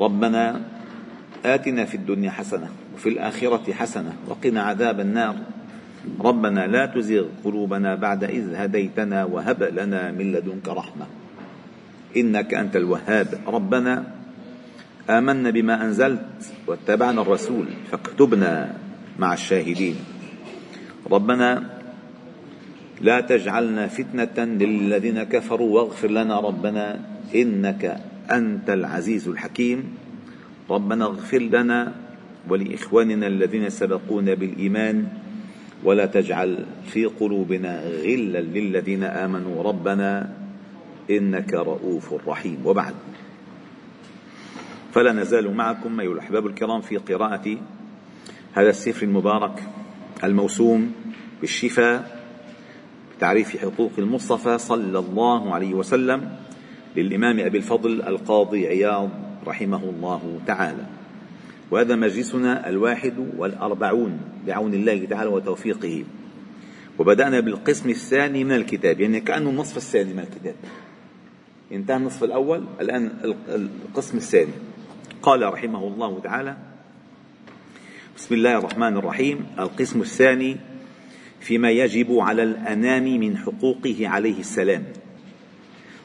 ربنا آتنا في الدنيا حسنة وفي الآخرة حسنة وقنا عذاب النار. ربنا لا تزغ قلوبنا بعد إذ هديتنا وهب لنا من لدنك رحمة. إنك أنت الوهاب. ربنا آمنا بما أنزلت واتبعنا الرسول فاكتبنا مع الشاهدين. ربنا لا تجعلنا فتنة للذين كفروا واغفر لنا ربنا إنك أنت العزيز الحكيم. ربنا اغفر لنا ولإخواننا الذين سبقونا بالإيمان ولا تجعل في قلوبنا غلا للذين آمنوا. ربنا إنك رؤوف رحيم. وبعد. فلا نزال معكم أيها الأحباب الكرام في قراءة هذا السفر المبارك الموسوم بالشفاء بتعريف حقوق المصطفى صلى الله عليه وسلم. للإمام أبي الفضل القاضي عياض رحمه الله تعالى. وهذا مجلسنا الواحد والأربعون بعون الله تعالى وتوفيقه. وبدأنا بالقسم الثاني من الكتاب يعني كأنه النصف الثاني من الكتاب. انتهى النصف الأول الآن القسم الثاني. قال رحمه الله تعالى بسم الله الرحمن الرحيم. القسم الثاني فيما يجب على الأنام من حقوقه عليه السلام.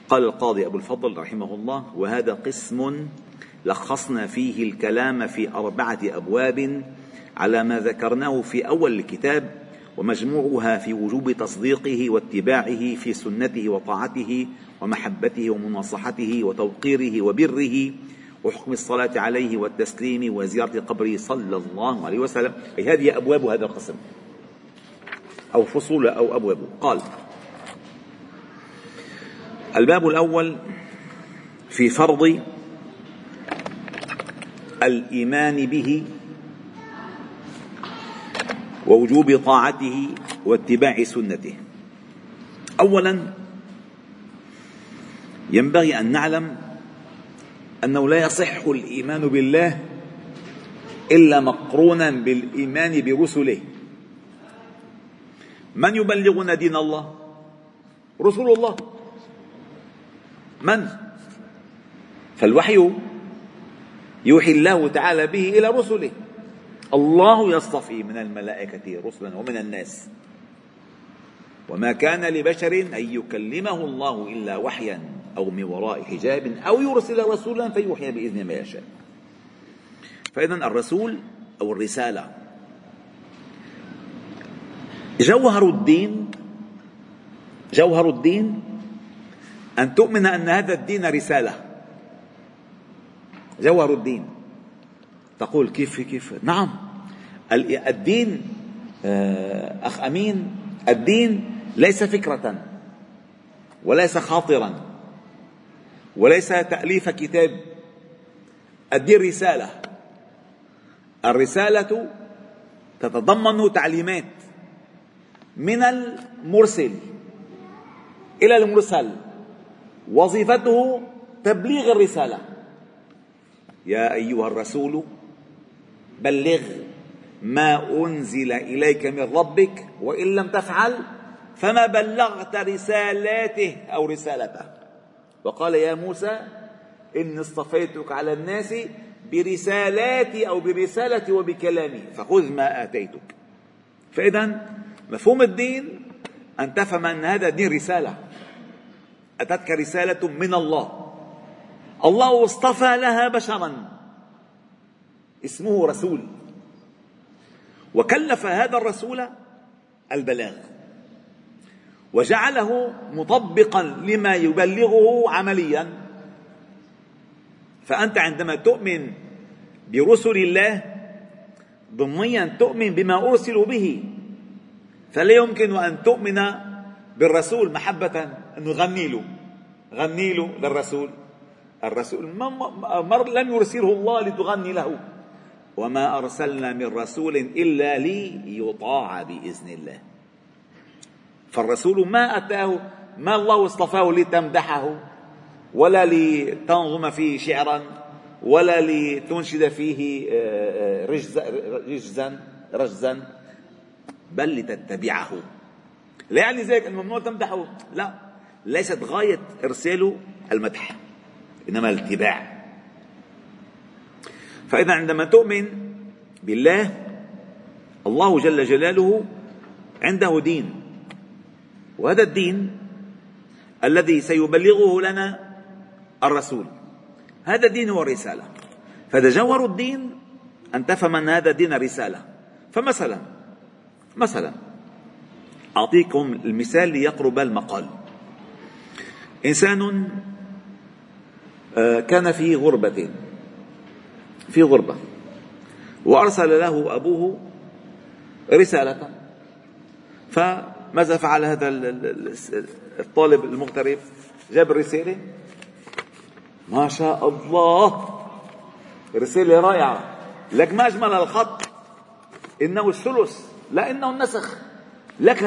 قال القاضي أبو الفضل رحمه الله وهذا قسم لخصنا فيه الكلام في أربعة أبواب على ما ذكرناه في أول الكتاب ومجموعها في وجوب تصديقه واتباعه في سنته وطاعته ومحبته ومناصحته وتوقيره وبره وحكم الصلاة عليه والتسليم وزيارة قبره صلى الله عليه وسلم. أي هذه أبواب هذا القسم. أو فصول أو أبوابه قال الباب الأول في فرض الإيمان به ووجوب طاعته واتباع سنته. أولا ينبغي أن نعلم أنه لا يصح الإيمان بالله إلا مقرونا بالإيمان برسله. من يبلغنا دين الله؟ رسل الله. من؟ فالوحي يوحي الله تعالى به إلى رسله. الله يصطفي من الملائكة رسلا ومن الناس. وما كان لبشر أن يكلمه الله إلا وحيا أو من وراء حجاب أو يرسل رسولا فيوحي بإذن ما يشاء. فاذا الرسول أو الرسالة. جوهر الدين جوهر الدين أن تؤمن أن هذا الدين رسالة. جوهر الدين. تقول كيف كيف؟ نعم. الدين آه، أخ أمين الدين ليس فكرة وليس خاطرا وليس تأليف كتاب. الدين رسالة. الرسالة تتضمن تعليمات من المرسل إلى المرسل. وظيفته تبليغ الرسالة. يا أيها الرسول بلغ ما أنزل إليك من ربك وإن لم تفعل فما بلغت رسالاته أو رسالته. وقال يا موسى إني اصطفيتك على الناس برسالاتي أو برسالتي وبكلامي فخذ ما آتيتك. فإذا مفهوم الدين أن تفهم أن هذا الدين رسالة. أتتك رسالة من الله. الله اصطفى لها بشرا. اسمه رسول. وكلف هذا الرسول البلاغ. وجعله مطبقا لما يبلغه عمليا. فأنت عندما تؤمن برسل الله ضمنيا تؤمن بما أرسلوا به. فلا يمكن أن تؤمن بالرسول محبة. أنه غني له غني له للرسول الرسول مر لم يرسله الله لتغني له. وما أرسلنا من رسول إلا ليطاع بإذن الله. فالرسول ما أتاه ما الله اصطفاه لتمدحه ولا لتنظم فيه شعرا ولا لتنشد فيه آه، آه، رجزا رجزا بل لتتبعه. لا يعني ذلك الممنوع تمدحه. لا. ليست غاية إرساله المدح إنما الاتباع. فإذا عندما تؤمن بالله الله جل جلاله عنده دين وهذا الدين الذي سيبلغه لنا الرسول. هذا الدين هو الرسالة. فإذا الدين أن تفهم أن هذا الدين رسالة. فمثلا مثلا أعطيكم المثال ليقرب المقال. إنسان آه، كان في غربة في غربة وأرسل له أبوه رسالة فماذا فعل هذا الطالب المغترب؟ جاب الرسالة. ما شاء الله! رسالة رائعة. لك ما أجمل الخط؟ إنه الثلث لا إنه النسخ. لك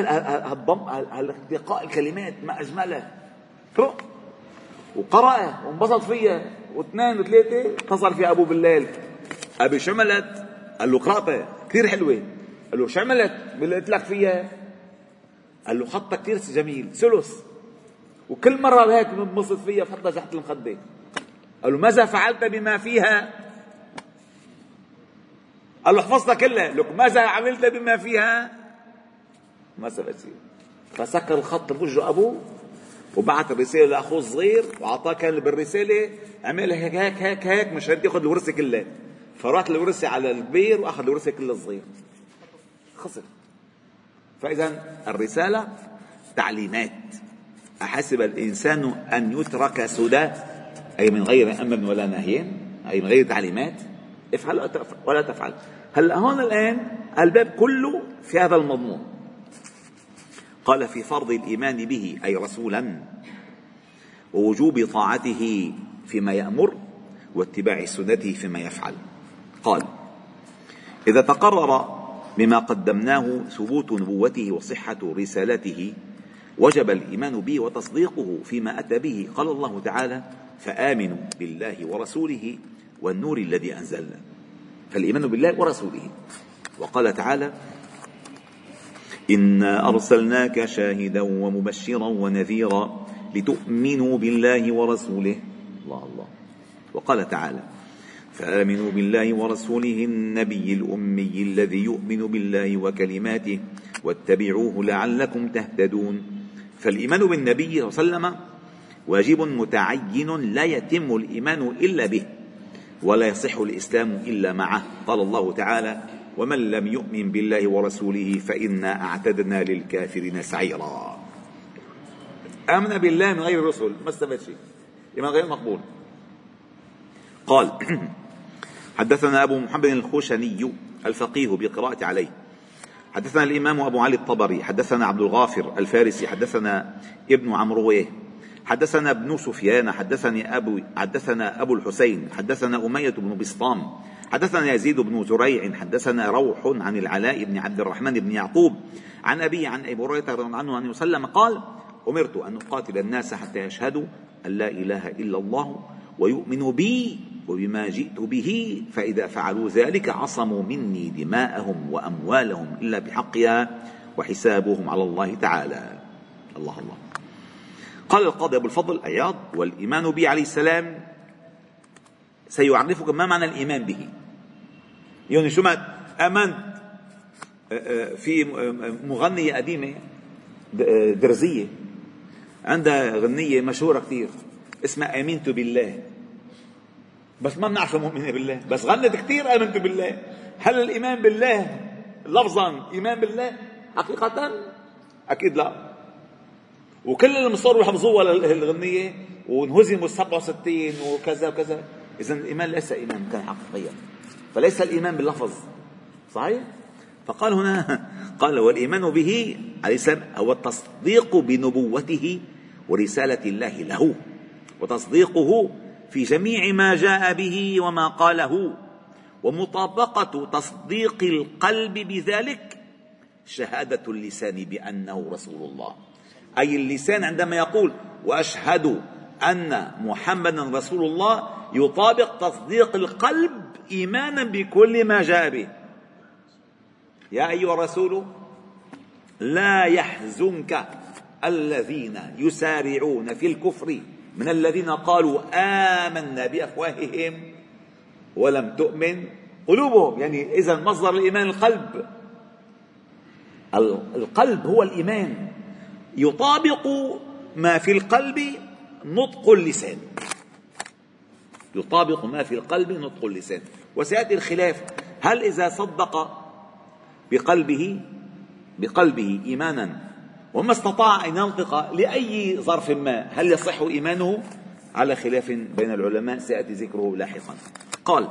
الضم التقاء الكلمات ما أجمله. وقرأ وانبسط فيها واثنين وثلاثة اتصل في أبوه بالليل أبي شو عملت؟ قال له قرأتها كثير حلوة قال له شو عملت؟ قلت لك فيها؟ قال له خطها كثير جميل ثلث وكل مرة هيك بنبسط فيها بحطها تحت المخدة قال له ماذا فعلت بما فيها؟ قال له حفظتها كلها لك ماذا عملت بما فيها؟ ما سوى شيء فسكر الخط بوجه أبوه وبعث الرسالة لأخوه الصغير وأعطاه كان بالرسالة عمل هيك هيك هيك هيك مشان ياخذ الورثة كلها. فراح الورثة على الكبير وأخذ الورثة كل الصغير. خسر. فإذا الرسالة تعليمات. أحسب الإنسان أن يترك سدى أي من غير أمر ولا نهي أي من غير تعليمات. افعل ولا تفعل. هلأ هون الآن الباب كله في هذا المضمون. قال في فرض الإيمان به أي رسولا ووجوب طاعته فيما يأمر واتباع سنته فيما يفعل. قال إذا تقرر بما قدمناه ثبوت نبوته وصحة رسالته وجب الإيمان به وتصديقه فيما أتى به قال الله تعالى فآمنوا بالله ورسوله والنور الذي أنزلنا. فالإيمان بالله ورسوله. وقال تعالى إنا أرسلناك شاهدا ومبشرا ونذيرا لتؤمنوا بالله ورسوله. الله الله. وقال تعالى فآمنوا بالله ورسوله النبي الأمي الذي يؤمن بالله وكلماته واتبعوه لعلكم تهتدون فالإيمان بالنبي صلى الله عليه وسلم واجب متعين لا يتم الإيمان إلا به ولا يصح الإسلام إلا معه. قال الله تعالى ومن لم يؤمن بالله ورسوله فإنا أعتدنا للكافرين سعيرا. آمن بالله من غير الرسل ما استفاد شيء. إيمان غير مقبول. قال حدثنا أبو محمد الخوشني الفقيه بقراءة عليه. حدثنا الإمام أبو علي الطبري حدثنا عبد الغافر الفارسي حدثنا ابن عمروه حدثنا ابن سفيان حدثني أبو حدثنا أبو الحسين حدثنا أمية بن بسطام حدثنا يزيد بن زريع حدثنا روح عن العلاء بن عبد الرحمن بن يعقوب عن أبي عن أبي هريرة رضي الله عنه أن وسلم قال أمرت أن أقاتل الناس حتى يشهدوا أن لا إله إلا الله ويؤمنوا بي وبما جئت به فإذا فعلوا ذلك عصموا مني دماءهم وأموالهم إلا بحقها وحسابهم على الله تعالى. الله الله. قال القاضي أبو الفضل أياض والإيمان به عليه السلام. سيعرفك ما معنى الإيمان به. يعني شو ما آمنت آه، آه، في مغنية قديمة آه، درزية عندها غنية مشهورة كثير اسمها آمنت بالله. بس ما بنعرف مؤمنة بالله بس غنت كثير آمنت بالله. هل الإيمان بالله؟ لفظا إيمان بالله؟ حقيقة؟ أكيد لا. وكل المصور يحفظوها للغنية وانهزموا ال 67 وكذا وكذا. إذا الإيمان ليس إيمان كان حقيقيا. فليس الإيمان باللفظ. صحيح؟ فقال هنا قال والإيمان به عليه السلام هو التصديق بنبوته ورسالة الله له؟ وتصديقه في جميع ما جاء به وما قاله. ومطابقة تصديق القلب بذلك شهادة اللسان بأنه رسول الله. أي اللسان عندما يقول وأشهد أن محمدا رسول الله يطابق تصديق القلب إيمانا بكل ما جاء به. يا أيها الرسول لا يحزنك الذين يسارعون في الكفر من الذين قالوا آمنا بأفواههم ولم تؤمن قلوبهم. يعني إذا مصدر الإيمان القلب. القلب هو الإيمان. يطابق ما في القلب نطق اللسان. يطابق ما في القلب نطق اللسان. وسيأتي الخلاف. هل إذا صدق بقلبه بقلبه إيمانا وما استطاع أن ينطق لأي ظرف ما هل يصح إيمانه؟ على خلاف بين العلماء سيأتي ذكره لاحقا. قال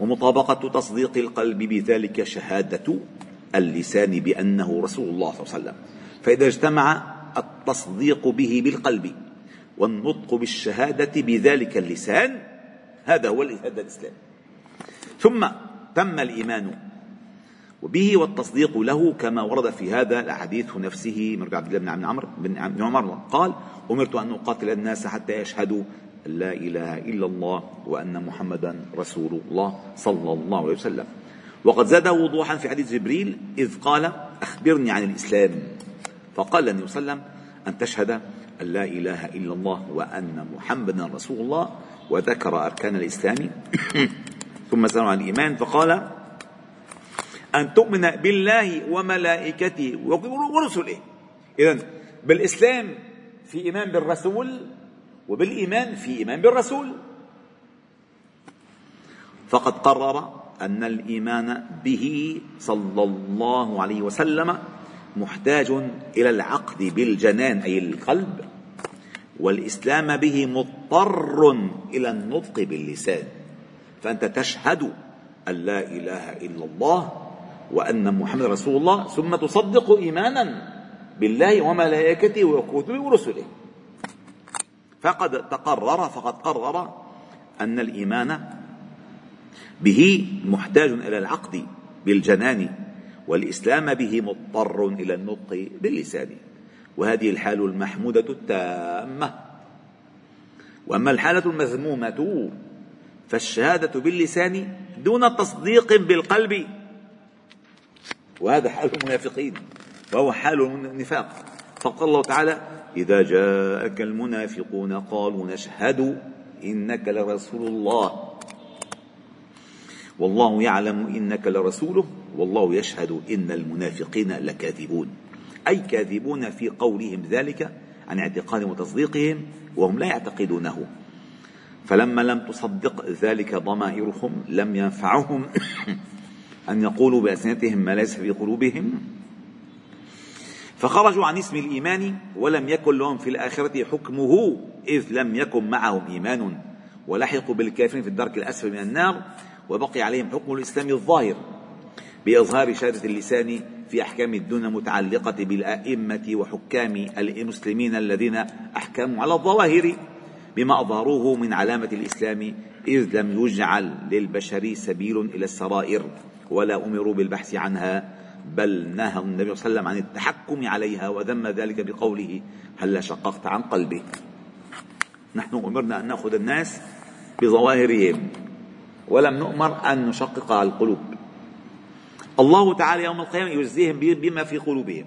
ومطابقة تصديق القلب بذلك شهادة اللسان بأنه رسول الله صلى الله عليه وسلم. فإذا اجتمع التصديق به بالقلب والنطق بالشهادة بذلك اللسان هذا هو هذا الإسلام ثم تم الإيمان وبه والتصديق له كما ورد في هذا الحديث نفسه من عبد الله بن عمرو بن عمر قال أمرت أن أقاتل الناس حتى يشهدوا لا إله إلا الله وأن محمدا رسول الله صلى الله عليه وسلم. وقد زاد وضوحا في حديث جبريل إذ قال أخبرني عن الإسلام. فقال النبي صلى الله عليه وسلم أن تشهد أن لا إله إلا الله وأن محمدا رسول الله وذكر أركان الإسلام. ثم سألوا عن الإيمان فقال أن تؤمن بالله وملائكته ورسله. إذا بالإسلام في إيمان بالرسول وبالإيمان في إيمان بالرسول. فقد قرر أن الإيمان به صلى الله عليه وسلم محتاج إلى العقد بالجنان أي القلب والإسلام به مضطر إلى النطق باللسان. فأنت تشهد أن لا إله إلا الله وأن محمد رسول الله ثم تصدق إيمانا بالله وملائكته وكتبه ورسله. فقد تقرر فقد قرر أن الإيمان به محتاج إلى العقد بالجنان والإسلام به مضطر إلى النطق باللسان. وهذه الحال المحمودة التامة. وأما الحالة المذمومة فالشهادة باللسان دون تصديق بالقلب. وهذا حال المنافقين وهو حال النفاق. فقال الله تعالى إذا جاءك المنافقون قالوا نشهد إنك لرسول الله. والله يعلم إنك لرسوله والله يشهد إن المنافقين لكاذبون. أي كاذبون في قولهم ذلك عن اعتقادهم وتصديقهم وهم لا يعتقدونه. فلما لم تصدق ذلك ضمائرهم لم ينفعهم أن يقولوا بألسنتهم ما ليس في قلوبهم. فخرجوا عن اسم الإيمان ولم يكن لهم في الآخرة حكمه إذ لم يكن معهم إيمان. ولحقوا بالكافرين في الدرك الأسفل من النار وبقي عليهم حكم الإسلام الظاهر بإظهار شهادة اللسان في أحكام الدنيا المتعلقة بالأئمة وحكام المسلمين الذين أحكموا على الظواهر بما أظهروه من علامة الإسلام إذ لم يجعل للبشر سبيل إلى السرائر ولا أمروا بالبحث عنها بل نهى النبي صلى الله عليه وسلم عن التحكم عليها وذم ذلك بقوله هل شققت عن قلبه نحن أمرنا أن نأخذ الناس بظواهرهم. ولم نؤمر أن نشقق القلوب. الله تعالى يوم القيامة يجزيهم بما في قلوبهم.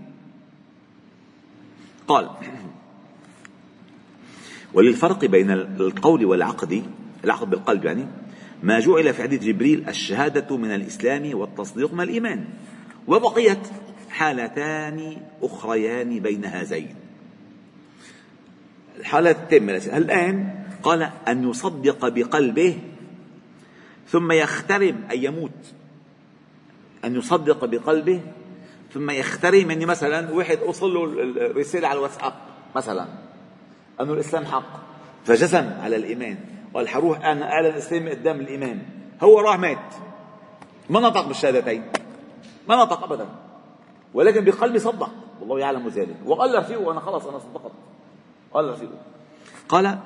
قال وللفرق بين القول والعقد العقد بالقلب يعني ما جعل في حديث جبريل الشهادة من الإسلام والتصديق من الإيمان وبقيت حالتان أخريان بين هذين. الحالة التامة الآن قال أن يصدق بقلبه ثم يخترم أن يموت أن يصدق بقلبه ثم يخترم أني مثلا واحد أوصل له الرسالة على الواتساب مثلا أنه الإسلام حق فجزم على الإيمان قال حروح أنا أعلن الإسلام قدام الإمام هو راح مات. ما نطق بالشهادتين. ما نطق أبدا. ولكن بقلبي صدق. والله يعلم ذلك. وقال رفيقه أنا خلاص أنا صدقت. قال رفيقه قال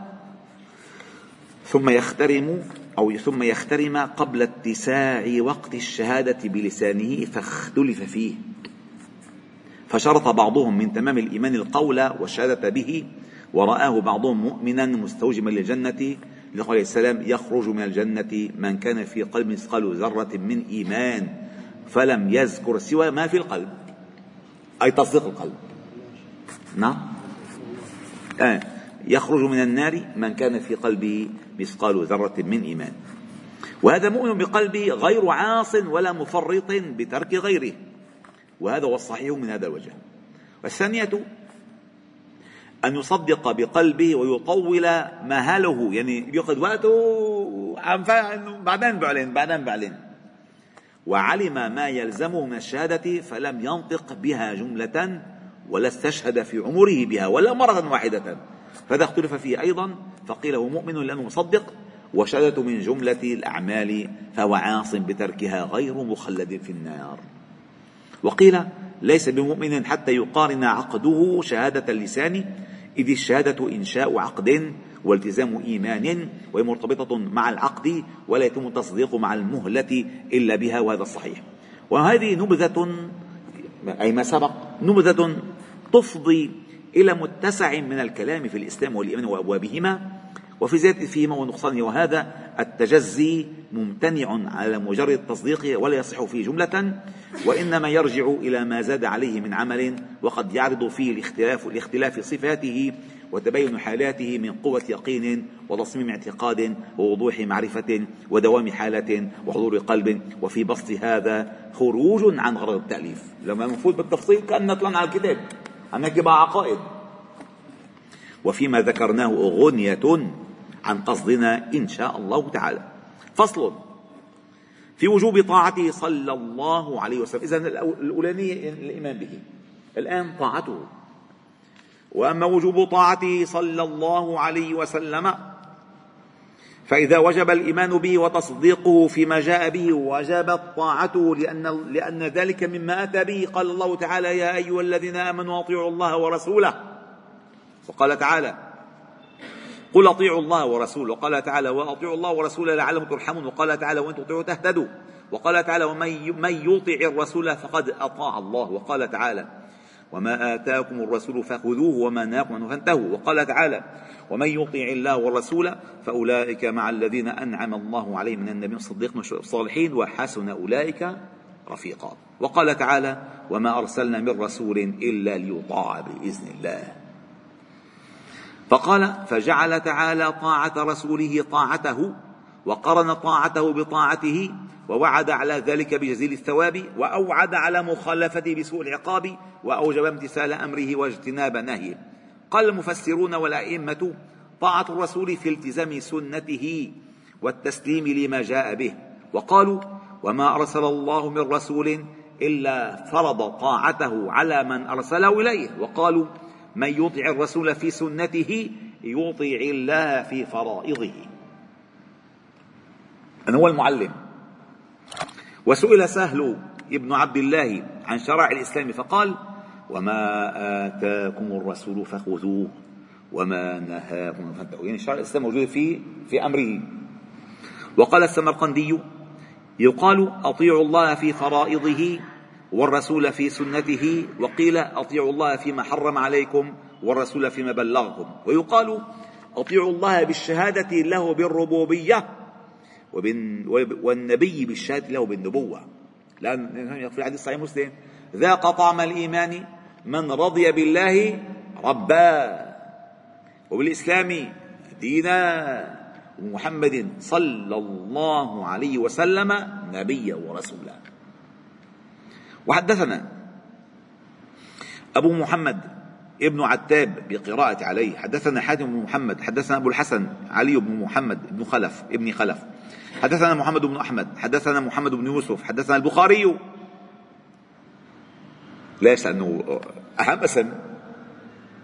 ثم يخترم أو ثم يخترم قبل اتساع وقت الشهادة بلسانه فاختلف فيه. فشرط بعضهم من تمام الإيمان القول والشهادة به ورآه بعضهم مؤمنا مستوجبا للجنة لقول السلام يخرج من الجنة من كان في قلب مثقال ذرة من إيمان فلم يذكر سوى ما في القلب. أي تصديق القلب. نعم. آه. يخرج من النار من كان في قلبه مثقال ذرة من إيمان. وهذا مؤمن بقلبه غير عاص ولا مفرط بترك غيره. وهذا هو الصحيح من هذا الوجه. والثانية أن يصدق بقلبه ويطول مهله يعني يأخذ وقته عم بعدين بعلن بعدين بعلن وعلم ما يلزمه من الشهادة فلم ينطق بها جملة ولا استشهد في عمره بها ولا مرة واحدة. فهذا اختلف فيه أيضا فقيل هو مؤمن لأنه مصدق وشهادة من جملة الأعمال فهو عاص بتركها غير مخلد في النار. وقيل ليس بمؤمن حتى يقارن عقده شهادة اللسان إذ الشهادة إنشاء عقد والتزام إيمان وهي مرتبطة مع العقد ولا يتم التصديق مع المهلة إلا بها وهذا الصحيح وهذه نبذة أي ما سبق نبذة تفضي إلى متسع من الكلام في الإسلام والإيمان وأبوابهما وفي زيادة فيهما ونقصانه وهذا التجزي ممتنع على مجرد التصديق ولا يصح فيه جملة وإنما يرجع إلى ما زاد عليه من عمل وقد يعرض فيه الاختلاف لاختلاف صفاته وتبين حالاته من قوة يقين وتصميم اعتقاد ووضوح معرفة ودوام حالة وحضور قلب وفي بسط هذا خروج عن غرض التأليف. لما نفوت بالتفصيل كأننا طلعنا على الكتاب. نحكي بقى عقائد. وفيما ذكرناه غنية عن قصدنا إن شاء الله تعالى. فصل. في وجوب طاعته صلى الله عليه وسلم. إذا الأولانية الإيمان به. الآن طاعته. وأما وجوب طاعته صلى الله عليه وسلم فإذا وجب الإيمان به وتصديقه فيما جاء به وجبت طاعته لأن, لأن ذلك مما أتى به. قال الله تعالى يا أيها الذين آمنوا أطيعوا الله ورسوله. وقال تعالى قل أطيعوا الله ورسوله. وقال تعالى وأطيعوا الله ورسوله لعلكم ترحمون. وقال تعالى وإن تطيعوا تهتدوا. وقال تعالى ومن يطع الرسول فقد أطاع الله. وقال تعالى وما آتاكم الرسول فخذوه وما نهاكم عنه فانتهوا وقال تعالى ومن يطع الله والرسول فأولئك مع الذين أنعم الله عليهم من النبيين الصديقين والصالحين وحسن أولئك رفيقا وقال تعالى وما أرسلنا من رسول إلا ليطاع بإذن الله فقال فجعل تعالى طاعة رسوله طاعته وقرن طاعته بطاعته ووعد على ذلك بجزيل الثواب وأوعد على مخالفته بسوء العقاب وأوجب امتثال أمره واجتناب نهيه. قال المفسرون والأئمة طاعة الرسول في التزام سنته والتسليم لما جاء به وقالوا وما أرسل الله من رسول إلا فرض طاعته على من أرسله إليه. وقالوا من يطع الرسول في سنته يطيع الله في فرائضه. أنا هو المعلم. وسئل سهل ابن عبد الله عن شرائع الإسلام فقال وما آتاكم الرسول فخذوه وما نهاكم فانتهوا يعني شرائع الإسلام موجودة في في أمره. وقال السمرقندي يقال أطيعوا الله في فرائضه والرسول في سنته وقيل أطيعوا الله فيما حرم عليكم والرسول فيما بلغكم. ويقال أطيعوا الله بالشهادة له والنبي بالشهادة له بالنبوة. لأن في الحديث صحيح مسلم ذاق طعم الإيمان من رضي بالله ربا. وبالإسلام دينا ومحمد صلى الله عليه وسلم نبيا ورسولا. وحدثنا أبو محمد ابن عتاب بقراءة عليه. حدثنا حاتم بن محمد حدثنا أبو الحسن علي بن محمد بن خلف ابن خلف. حدثنا محمد بن أحمد حدثنا محمد بن يوسف حدثنا البخاري. ليش؟ لأنه أهم اسم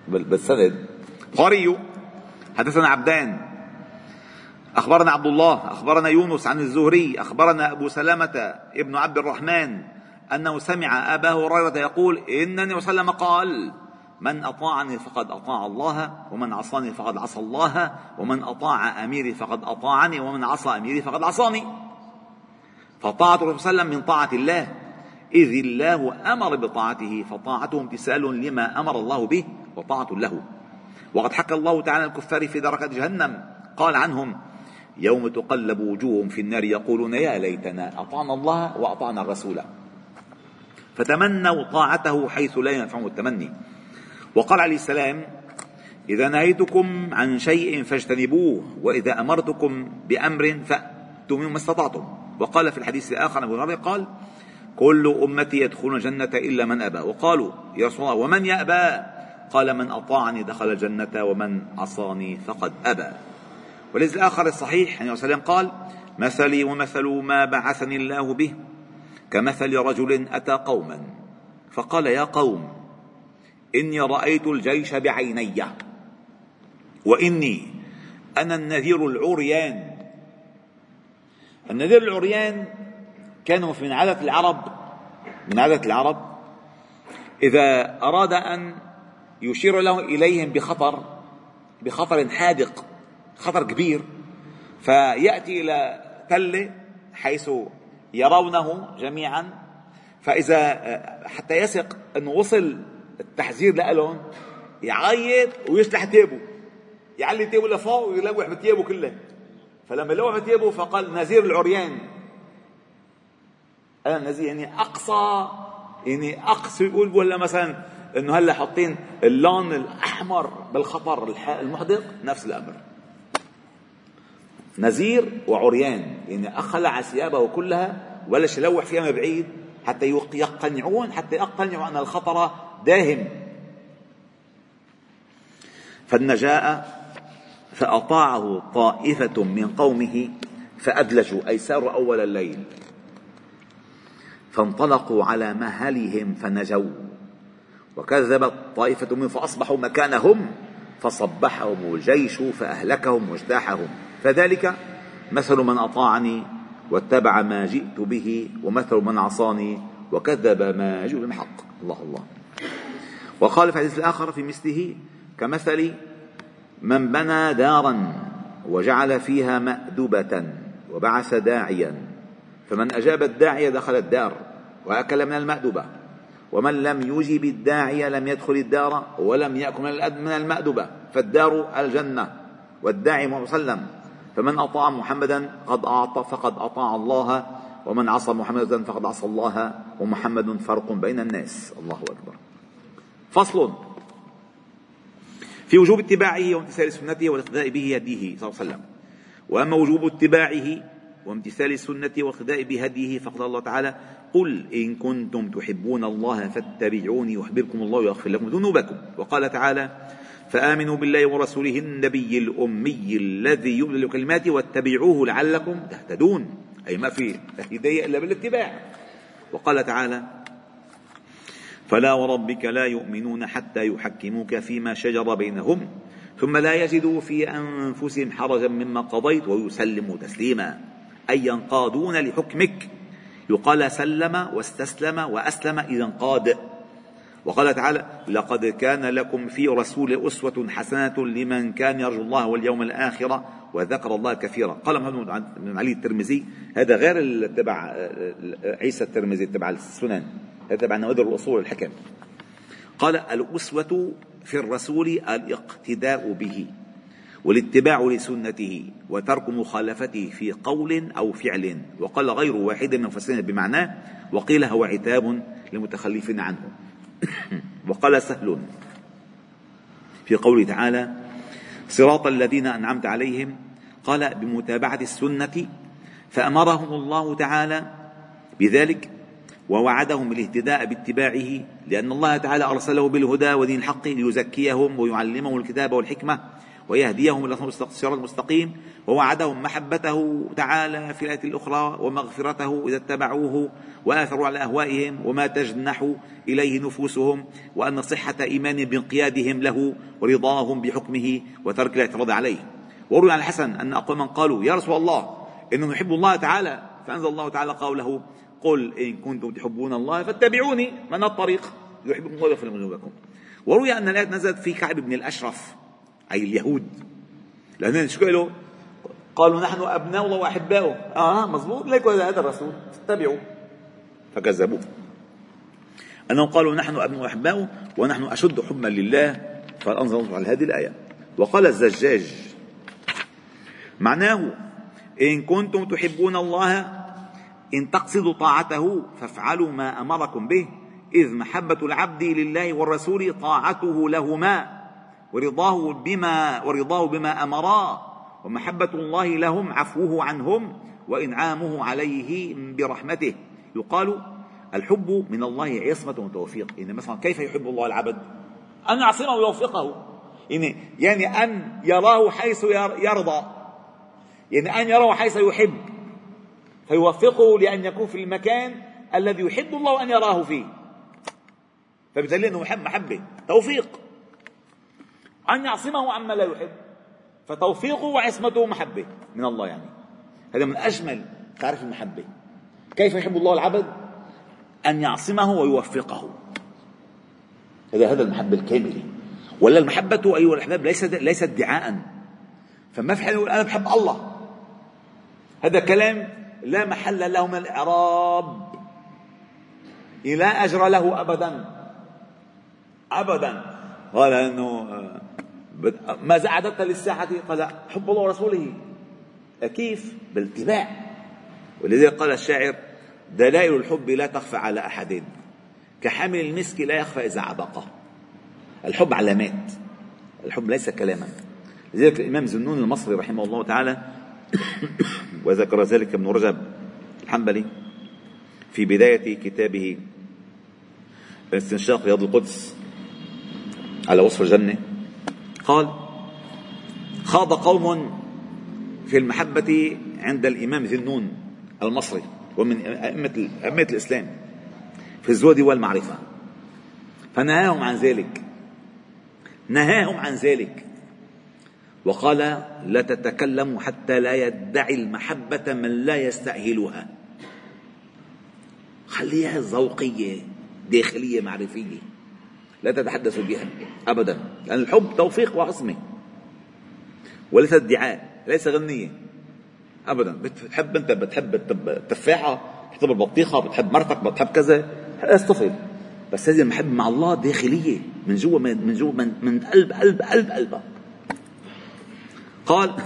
بالسند. البخاري. حدثنا عبدان. أخبرنا عبد الله أخبرنا يونس عن الزهري أخبرنا أبو سلامة ابن عبد الرحمن أنه سمع أبا هريرة يقول إن النبي صلى الله عليه وسلم قال من أطاعني فقد أطاع الله ومن عصاني فقد عصى الله ومن أطاع أميري فقد أطاعني ومن عصى أميري فقد عصاني. فطاعة الرسول صلى الله عليه وسلم من طاعة الله. إذ الله أمر بطاعته فطاعته امتثال لما أمر الله به وطاعة له. وقد حكى الله تعالى الكفار في دركة جهنم. قال عنهم يوم تقلب وجوههم في النار يقولون يا ليتنا أطعنا الله وأطعنا الرسول. فتمنوا طاعته حيث لا ينفعهم التمني. وقال عليه السلام إذا نهيتكم عن شيء فاجتنبوه وإذا أمرتكم بأمر فأتوا منه ما استطعتم. وقال في الحديث الآخر أبو هريرة قال كل أمتي يدخلون الجنة إلا من أبى. وقالوا يا رسول الله ومن يأبى؟ قال من أطاعني دخل الجنة ومن عصاني فقد أبى. ولذا الآخر الصحيح صلى الله قال مثلي ومثل ما بعثني الله به كمثل رجل أتى قوما. فقال يا قوم إني رأيت الجيش بعيني. وإني أنا النذير العريان. النذير العريان كانوا من عادة العرب من عادة العرب إذا أراد أن يشير له إليهم بخطر بخطر حادق خطر كبير فيأتي إلى تلة حيث يرونه جميعا. فإذا حتى يثق أنه وصل التحذير لهم يعيط ويشلح تيبه. يعلي تيبه لفوق ويلوح بتيبه كله. فلما لوح بتيبه فقال نذير العريان. أنا نذير يعني أقصى يعني أقصى يقول ولا مثلا إنه هلأ حاطين اللون الأحمر بالخطر المحدق نفس الأمر. نذير وعريان يعني أخلع ثيابه كلها ولا يلوح فيها من بعيد حتى يقتنعون حتى يقتنعوا أن الخطر داهم. فالنجاء فأطاعه طائفة من قومه فأدلجوا أي ساروا أول الليل. فانطلقوا على مهلهم فنجوا. وكذبت طائفة منهم فأصبحوا مكانهم فصبحهم الجيش فأهلكهم واجتاحهم فذلك مثل من أطاعني واتبع ما جئت به ومثل من عصاني وكذب ما جئت بالحق الله الله. وقال في الحديث الآخر في مثله كمثل من بنى دارا وجعل فيها مأدبة وبعث داعيا. فمن أجاب الداعية دخل الدار وأكل من المأدبة ومن لم يجب الداعية لم يدخل الدار ولم يأكل من المأدبة فالدار الجنة والداعي وسلم. فمن أطاع محمدا قد أعطى فقد أطاع الله ومن عصى محمدا فقد عصى الله ومحمد فرق بين الناس. الله أكبر. فصل. في وجوب اتباعه وامتثال سنته والاقتداء به هديه صلى الله عليه وسلم. وأما وجوب اتباعه وامتثال السنة والاقتداء بهديه فقال الله تعالى قل إن كنتم تحبون الله فاتبعوني يحببكم الله ويغفر لكم ذنوبكم. وقال تعالى فآمنوا بالله ورسوله النبي الأمي الذي يبذل كلماته واتبعوه لعلكم تهتدون. أي ما في هداية إلا بالاتباع. وقال تعالى فلا وربك لا يؤمنون حتى يحكموك فيما شجر بينهم ثم لا يجدوا في أنفسهم حرجا مما قضيت ويسلموا تسليما. أي ينقادون لحكمك. يقال سلم واستسلم وأسلم إذا انقاد. وقال تعالى لقد كان لكم في رسول أسوة حسنة لمن كان يرجو الله واليوم الآخر وذكر الله كثيرا. قال محمد بن علي الترمذي هذا غير تبع عيسى الترمذي تبع السنن. تبع نوادر الأصول الحكم. قال الأسوة في الرسول الاقتداء به والاتباع لسنته وترك مخالفته في قول أو فعل. وقال غير واحد من المفسرين بمعناه وقيل هو عتاب للمتخلفين عنه. وقال سهل في قوله تعالى صراط الذين أنعمت عليهم. قال بمتابعة السنة فأمرهم الله تعالى بذلك ووعدهم بالاهتداء باتباعه لأن الله تعالى أرسله بالهدى ودين الحق ليزكيهم ويعلمهم الكتاب والحكمة ويهديهم إلى الصراط المستقيم ووعدهم محبته تعالى في الآية الأخرى ومغفرته إذا اتبعوه وآثروا على أهوائهم وما تجنح إليه نفوسهم وأن صحة إيمان بانقيادهم له ورضاهم بحكمه وترك الاعتراض عليه. وروي عن الحسن أن أقواما قالوا يا رسول الله إنه نحب الله تعالى. فأنزل الله تعالى قوله قل إن كنتم تحبون الله فاتبعوني. من الطريق؟ يحبكم الله ويغفر ذنوبكم. وروي أن الآية نزلت في كعب بن الأشرف أي اليهود. لأن شو قالوا؟ نحن أبناء الله وأحباؤه. آه مزبوط ليكوا هذا الرسول. اتبعوا. فكذبوه. أنهم قالوا نحن أبناء وأحباؤه ونحن أشد حبا لله. فأنزل على هذه الآية. وقال الزجاج معناه إن كنتم تحبون الله إن تقصدوا طاعته فافعلوا ما أمركم به. إذ محبة العبد لله والرسول طاعته لهما ورضاه بما ورضاه بما أمرا ومحبة الله لهم عفوه عنهم وإنعامه عليه برحمته. يقال الحب من الله عصمة وتوفيق. يعني مثلا كيف يحب الله العبد؟ أن يعصمه ويوفقه. يعني يعني أن يراه حيث يرضى. يعني أن يراه حيث يحب. فيوفقه لأن يكون في المكان الذي يحب الله أن يراه فيه. فبالتالي أنه يحب محبة. توفيق. أن يعصمه عما لا يحب. فتوفيقه وعصمته محبة. من الله يعني. هذا من أجمل تعرف المحبة. كيف يحب الله العبد؟ أن يعصمه ويوفقه. هذا هذا المحبة الكاملة. ولا المحبة أيها الأحباب ليست ليست ادعاء فما في حد يقول أنا بحب الله. هذا كلام لا محل له من الإعراب. لا أجر له أبدا. أبدا. قال أنه ماذا أعددت للساعة قال حب الله ورسوله. كيف بالاتباع. ولذلك قال الشاعر دلائل الحب لا تخفى على أحد. كحامل المسك لا يخفى إذا عبق. الحب علامات. الحب ليس كلاما. لذلك الإمام زنون المصري رحمه الله تعالى وذكر ذلك ابن رجب الحنبلي في بداية كتابه استنشاق رياض القدس على وصف الجنة. قال خاض قوم في المحبة عند الإمام ذي النون المصري ومن أئمة أئمة الإسلام في الزهد والمعرفة. فنهاهم عن ذلك. نهاهم عن ذلك. وقال لا تتكلموا حتى لا يدعي المحبة من لا يستأهلها. خليها ذوقية داخلية معرفية. لا تتحدثوا بها أبدا لأن الحب توفيق وعصمة. وليس ادعاء ليس غنية. أبدا بتحب أنت بتحب التفاحة بتحب البطيخة بتحب مرتك بتحب كذا. استفل بس هذه المحبة مع الله داخلية من جوا من جوا من, من قلب قلب قلب قلبك. قال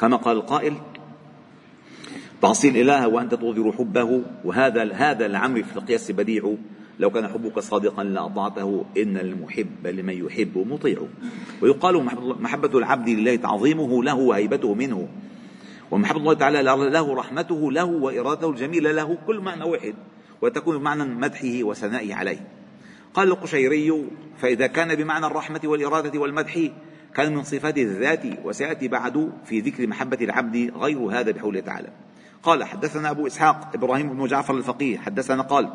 كما قال القائل تعصي الإله وانت تظهر حبه وهذا هذا العمر في القياس بديع لو كان حبك صادقا لاطعته إن المحب لمن يحب مطيع. ويقال محبة العبد لله تعظيمه له وهيبته منه. ومحبة الله تعالى له رحمته له وإرادته الجميلة له كل معنى واحد وتكون بمعنى مدحه وثنائه عليه. قال القشيري فإذا كان بمعنى الرحمة والإرادة والمدح كان من صفات الذات وسيأتي بعد في ذكر محبة العبد غير هذا بحوله تعالى. قال حدثنا أبو إسحاق إبراهيم بن جعفر الفقيه حدثنا قال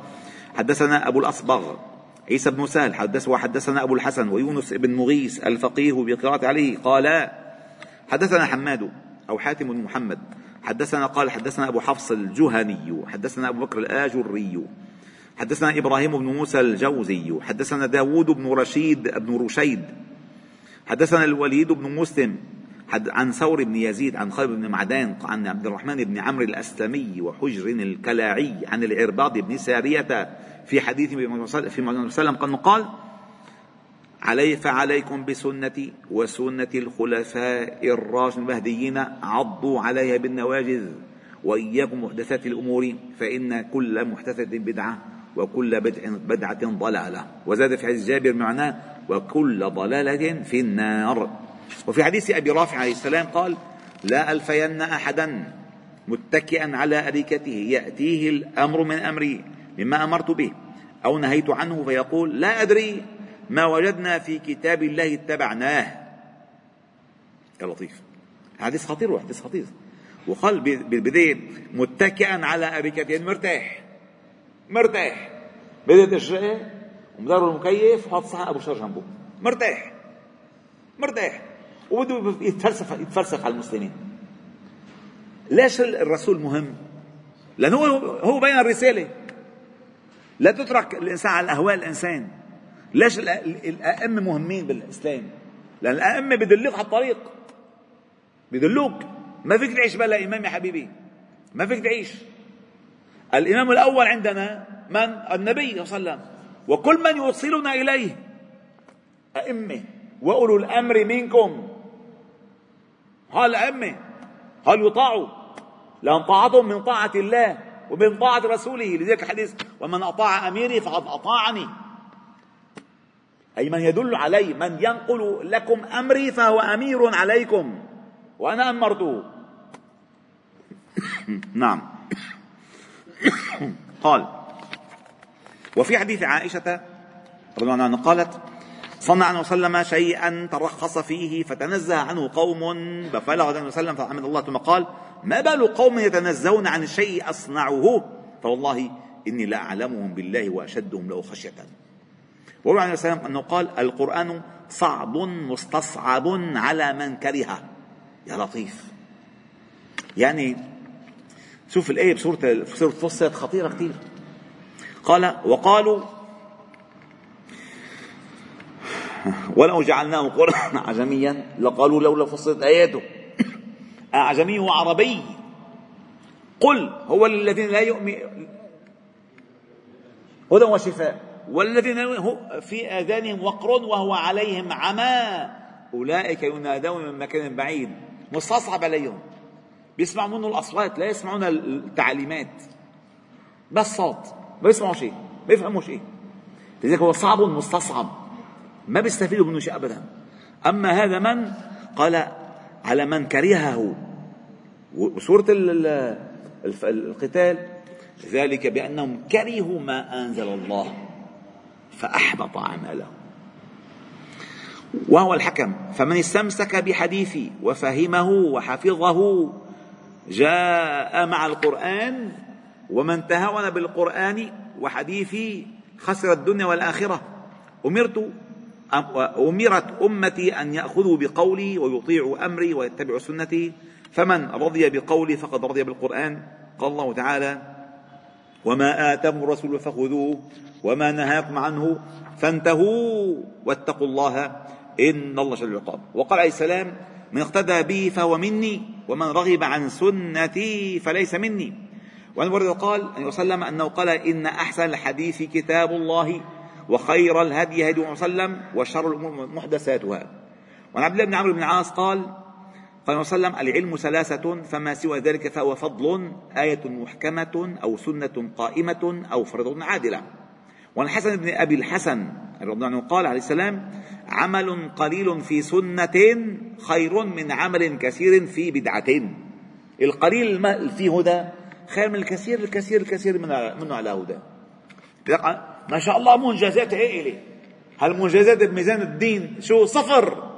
حدثنا أبو الأصبغ عيسى بن سهل حدث وحدثنا أبو الحسن ويونس بن مغيث الفقيه بقراءة عليه قال حدثنا حماد أو حاتم بن محمد حدثنا قال حدثنا أبو حفص الجهني حدثنا أبو بكر الآجري حدثنا إبراهيم بن موسى الجوزي حدثنا داود بن رشيد بن رشيد حدثنا الوليد بن مسلم عن ثور بن يزيد عن خالد بن معدان عن عبد الرحمن بن عمرو الأسلمي وحجر الكلاعي عن العرباض بن سارية في حديث في وسلم قال علي فعليكم بسنتي وسنة الخلفاء الراشدين المهديين عضوا عليها بالنواجذ وإياكم محدثات الأمور فإن كل محدثة بدعة وكل بدعة, ضلالة. وزاد في حديث جابر معناه وكل ضلالة في النار. وفي حديث أبي رافع عليه السلام قال لا ألفين أحدا متكئا على أريكته يأتيه الأمر من أمري مما أمرت به أو نهيت عنه فيقول لا أدري ما وجدنا في كتاب الله اتبعناه. يا لطيف. حديث خطير وحديث خطير. وقال بالبداية متكئا على أريكته مرتاح مرتاح. بدأت الشقة ومدار المكيف وحاط صحن أبو شر جنبه. مرتاح. مرتاح. وبده يتفلسف يتفلسف على المسلمين. ليش الرسول مهم؟ لأنه هو هو بين الرسالة. لا تترك الإنسان على اهواء الإنسان. ليش الأئمة مهمين بالإسلام؟ لأن الأئمة بدلوك على الطريق. بدلوك ما فيك تعيش بلا إمام يا حبيبي. ما فيك تعيش. الإمام الأول عندنا من؟ النبي صلى الله عليه وسلم. وكل من يوصلنا إليه أئمة وأولو الأمر منكم. هل الأئمة هل يطاعوا؟ لأن طاعتهم من طاعة الله ومن طاعة رسوله. لذلك الحديث ومن أطاع أميري فقد أطاعني. أي من يدل علي من ينقل لكم أمري فهو أمير عليكم. وأنا أمرته. نعم. قال وفي حديث عائشة رضي الله عنها قالت صنع النبي صلى الله عليه وسلم شيئا ترخص فيه فتنزه عنه قوم. فبلغ النبي صلى الله عليه وسلم فحمد الله ثم قال ما بال قوم يتنزهون عن الشيء أصنعه؟ فوالله إني لا أعلمهم بالله وأشدهم له خشية. وروى عليه السلام أنه قال القرآن صعب مستصعب على من كره. يا لطيف. يعني شوف الآية بسورة سورة فصلت خطيرة كثير قال وقالوا ولو جعلناه قرآنا عجميا لقالوا لولا فصلت آياته. أعجمي وعربي. قل هو للذين لا يؤمن هدى وشفاء. والذين في آذانهم وقر وهو عليهم عمى. أولئك ينادون من مكان بعيد. مستصعب عليهم. بيسمعوا منه الأصوات لا يسمعون التعليمات. بس صوت ما بيسمعوا شيء ما بيفهموا شيء. لذلك هو صعب مستصعب ما بيستفيدوا منه شيء أبدا. أما هذا من؟ قال على من كرهه. وسورة القتال ذلك بأنهم كرهوا ما أنزل الله فأحبط عمله. وهو الحكم فمن استمسك بحديثي وفهمه وحفظه جاء مع القرآن ومن تهاون بالقرآن وحديثي خسر الدنيا والآخرة. أمرت أمرت أمتي أن يأخذوا بقولي ويطيعوا أمري ويتبعوا سنتي. فمن رضي بقولي فقد رضي بالقرآن. قال الله تعالى وما آتاكم الرسول فخذوه وما نهاكم عنه فانتهوا واتقوا الله إن الله شديد العقاب. وقال عليه السلام من اقتدى بي فهو مني ومن رغب عن سنتي فليس مني. وعن ورد قال أن وسلم أنه قال إن أحسن الحديث كتاب الله وخير الهدي هدي وسلم وشر الأمور محدثاتها. وعن عبد الله بن عمرو بن العاص قال قال وسلم العلم ثلاثة فما سوى ذلك فهو فضل آية محكمة أو سنة قائمة أو فرض عادلة. وعن الحسن بن أبي الحسن رضي الله عنه قال عليه السلام عمل قليل في سنة خير من عمل كثير في بدعة. القليل في هدى خير من الكثير الكثير الكثير منه على هدى. ما شاء الله منجزات هائلة هالمنجزات بميزان الدين؟ شو؟ صفر.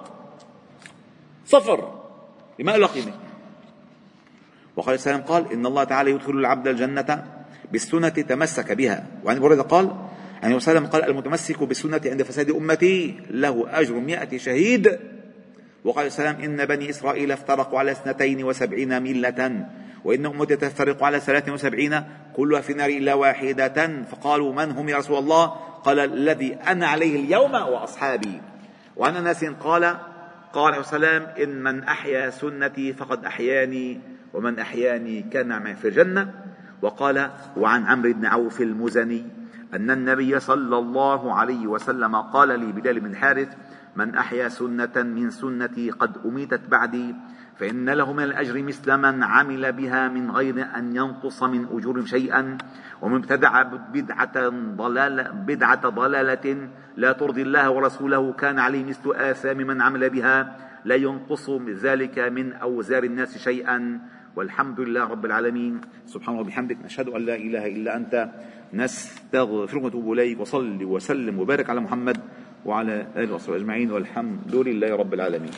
صفر. ما له قيمة. وقال السلام قال إن الله تعالى يدخل العبد الجنة بالسنة تمسك بها. وعن بريدة قال يعني وسلم قال المتمسك بالسنة عند فساد أمتي له أجر مئة شهيد. وقال السلام إن بني إسرائيل افترقوا على اثنتين وسبعين ملة وإن أمتي تفترق على ثلاث وسبعين كلها في النار إلا واحدة. فقالوا من هم يا رسول الله؟ قال الذي أنا عليه اليوم وأصحابي. وعن أنس قال قال عليه السلام إن من أحيا سنتي فقد أحياني ومن أحياني كان معي في الجنة. وقال وعن عمرو بن عوف المزني أن النبي صلى الله عليه وسلم قال لي بلال بن الحارث من أحيا سنة من سنتي قد أميتت بعدي. فإن له من الأجر مثل من عمل بها من غير أن ينقص من أجور شيئا ومن ابتدع بدعة ضلالة, بدعة ضلالة لا ترضي الله ورسوله كان عليه مثل آثام من عمل بها لا ينقص ذلك من أوزار الناس شيئا. والحمد لله رب العالمين. سبحانه وبحمدك نشهد أن لا إله إلا أنت. نستغفرك ونتوب إليك وصل وسلم وبارك على محمد وعلى آله وصحبه أجمعين والحمد لله رب العالمين.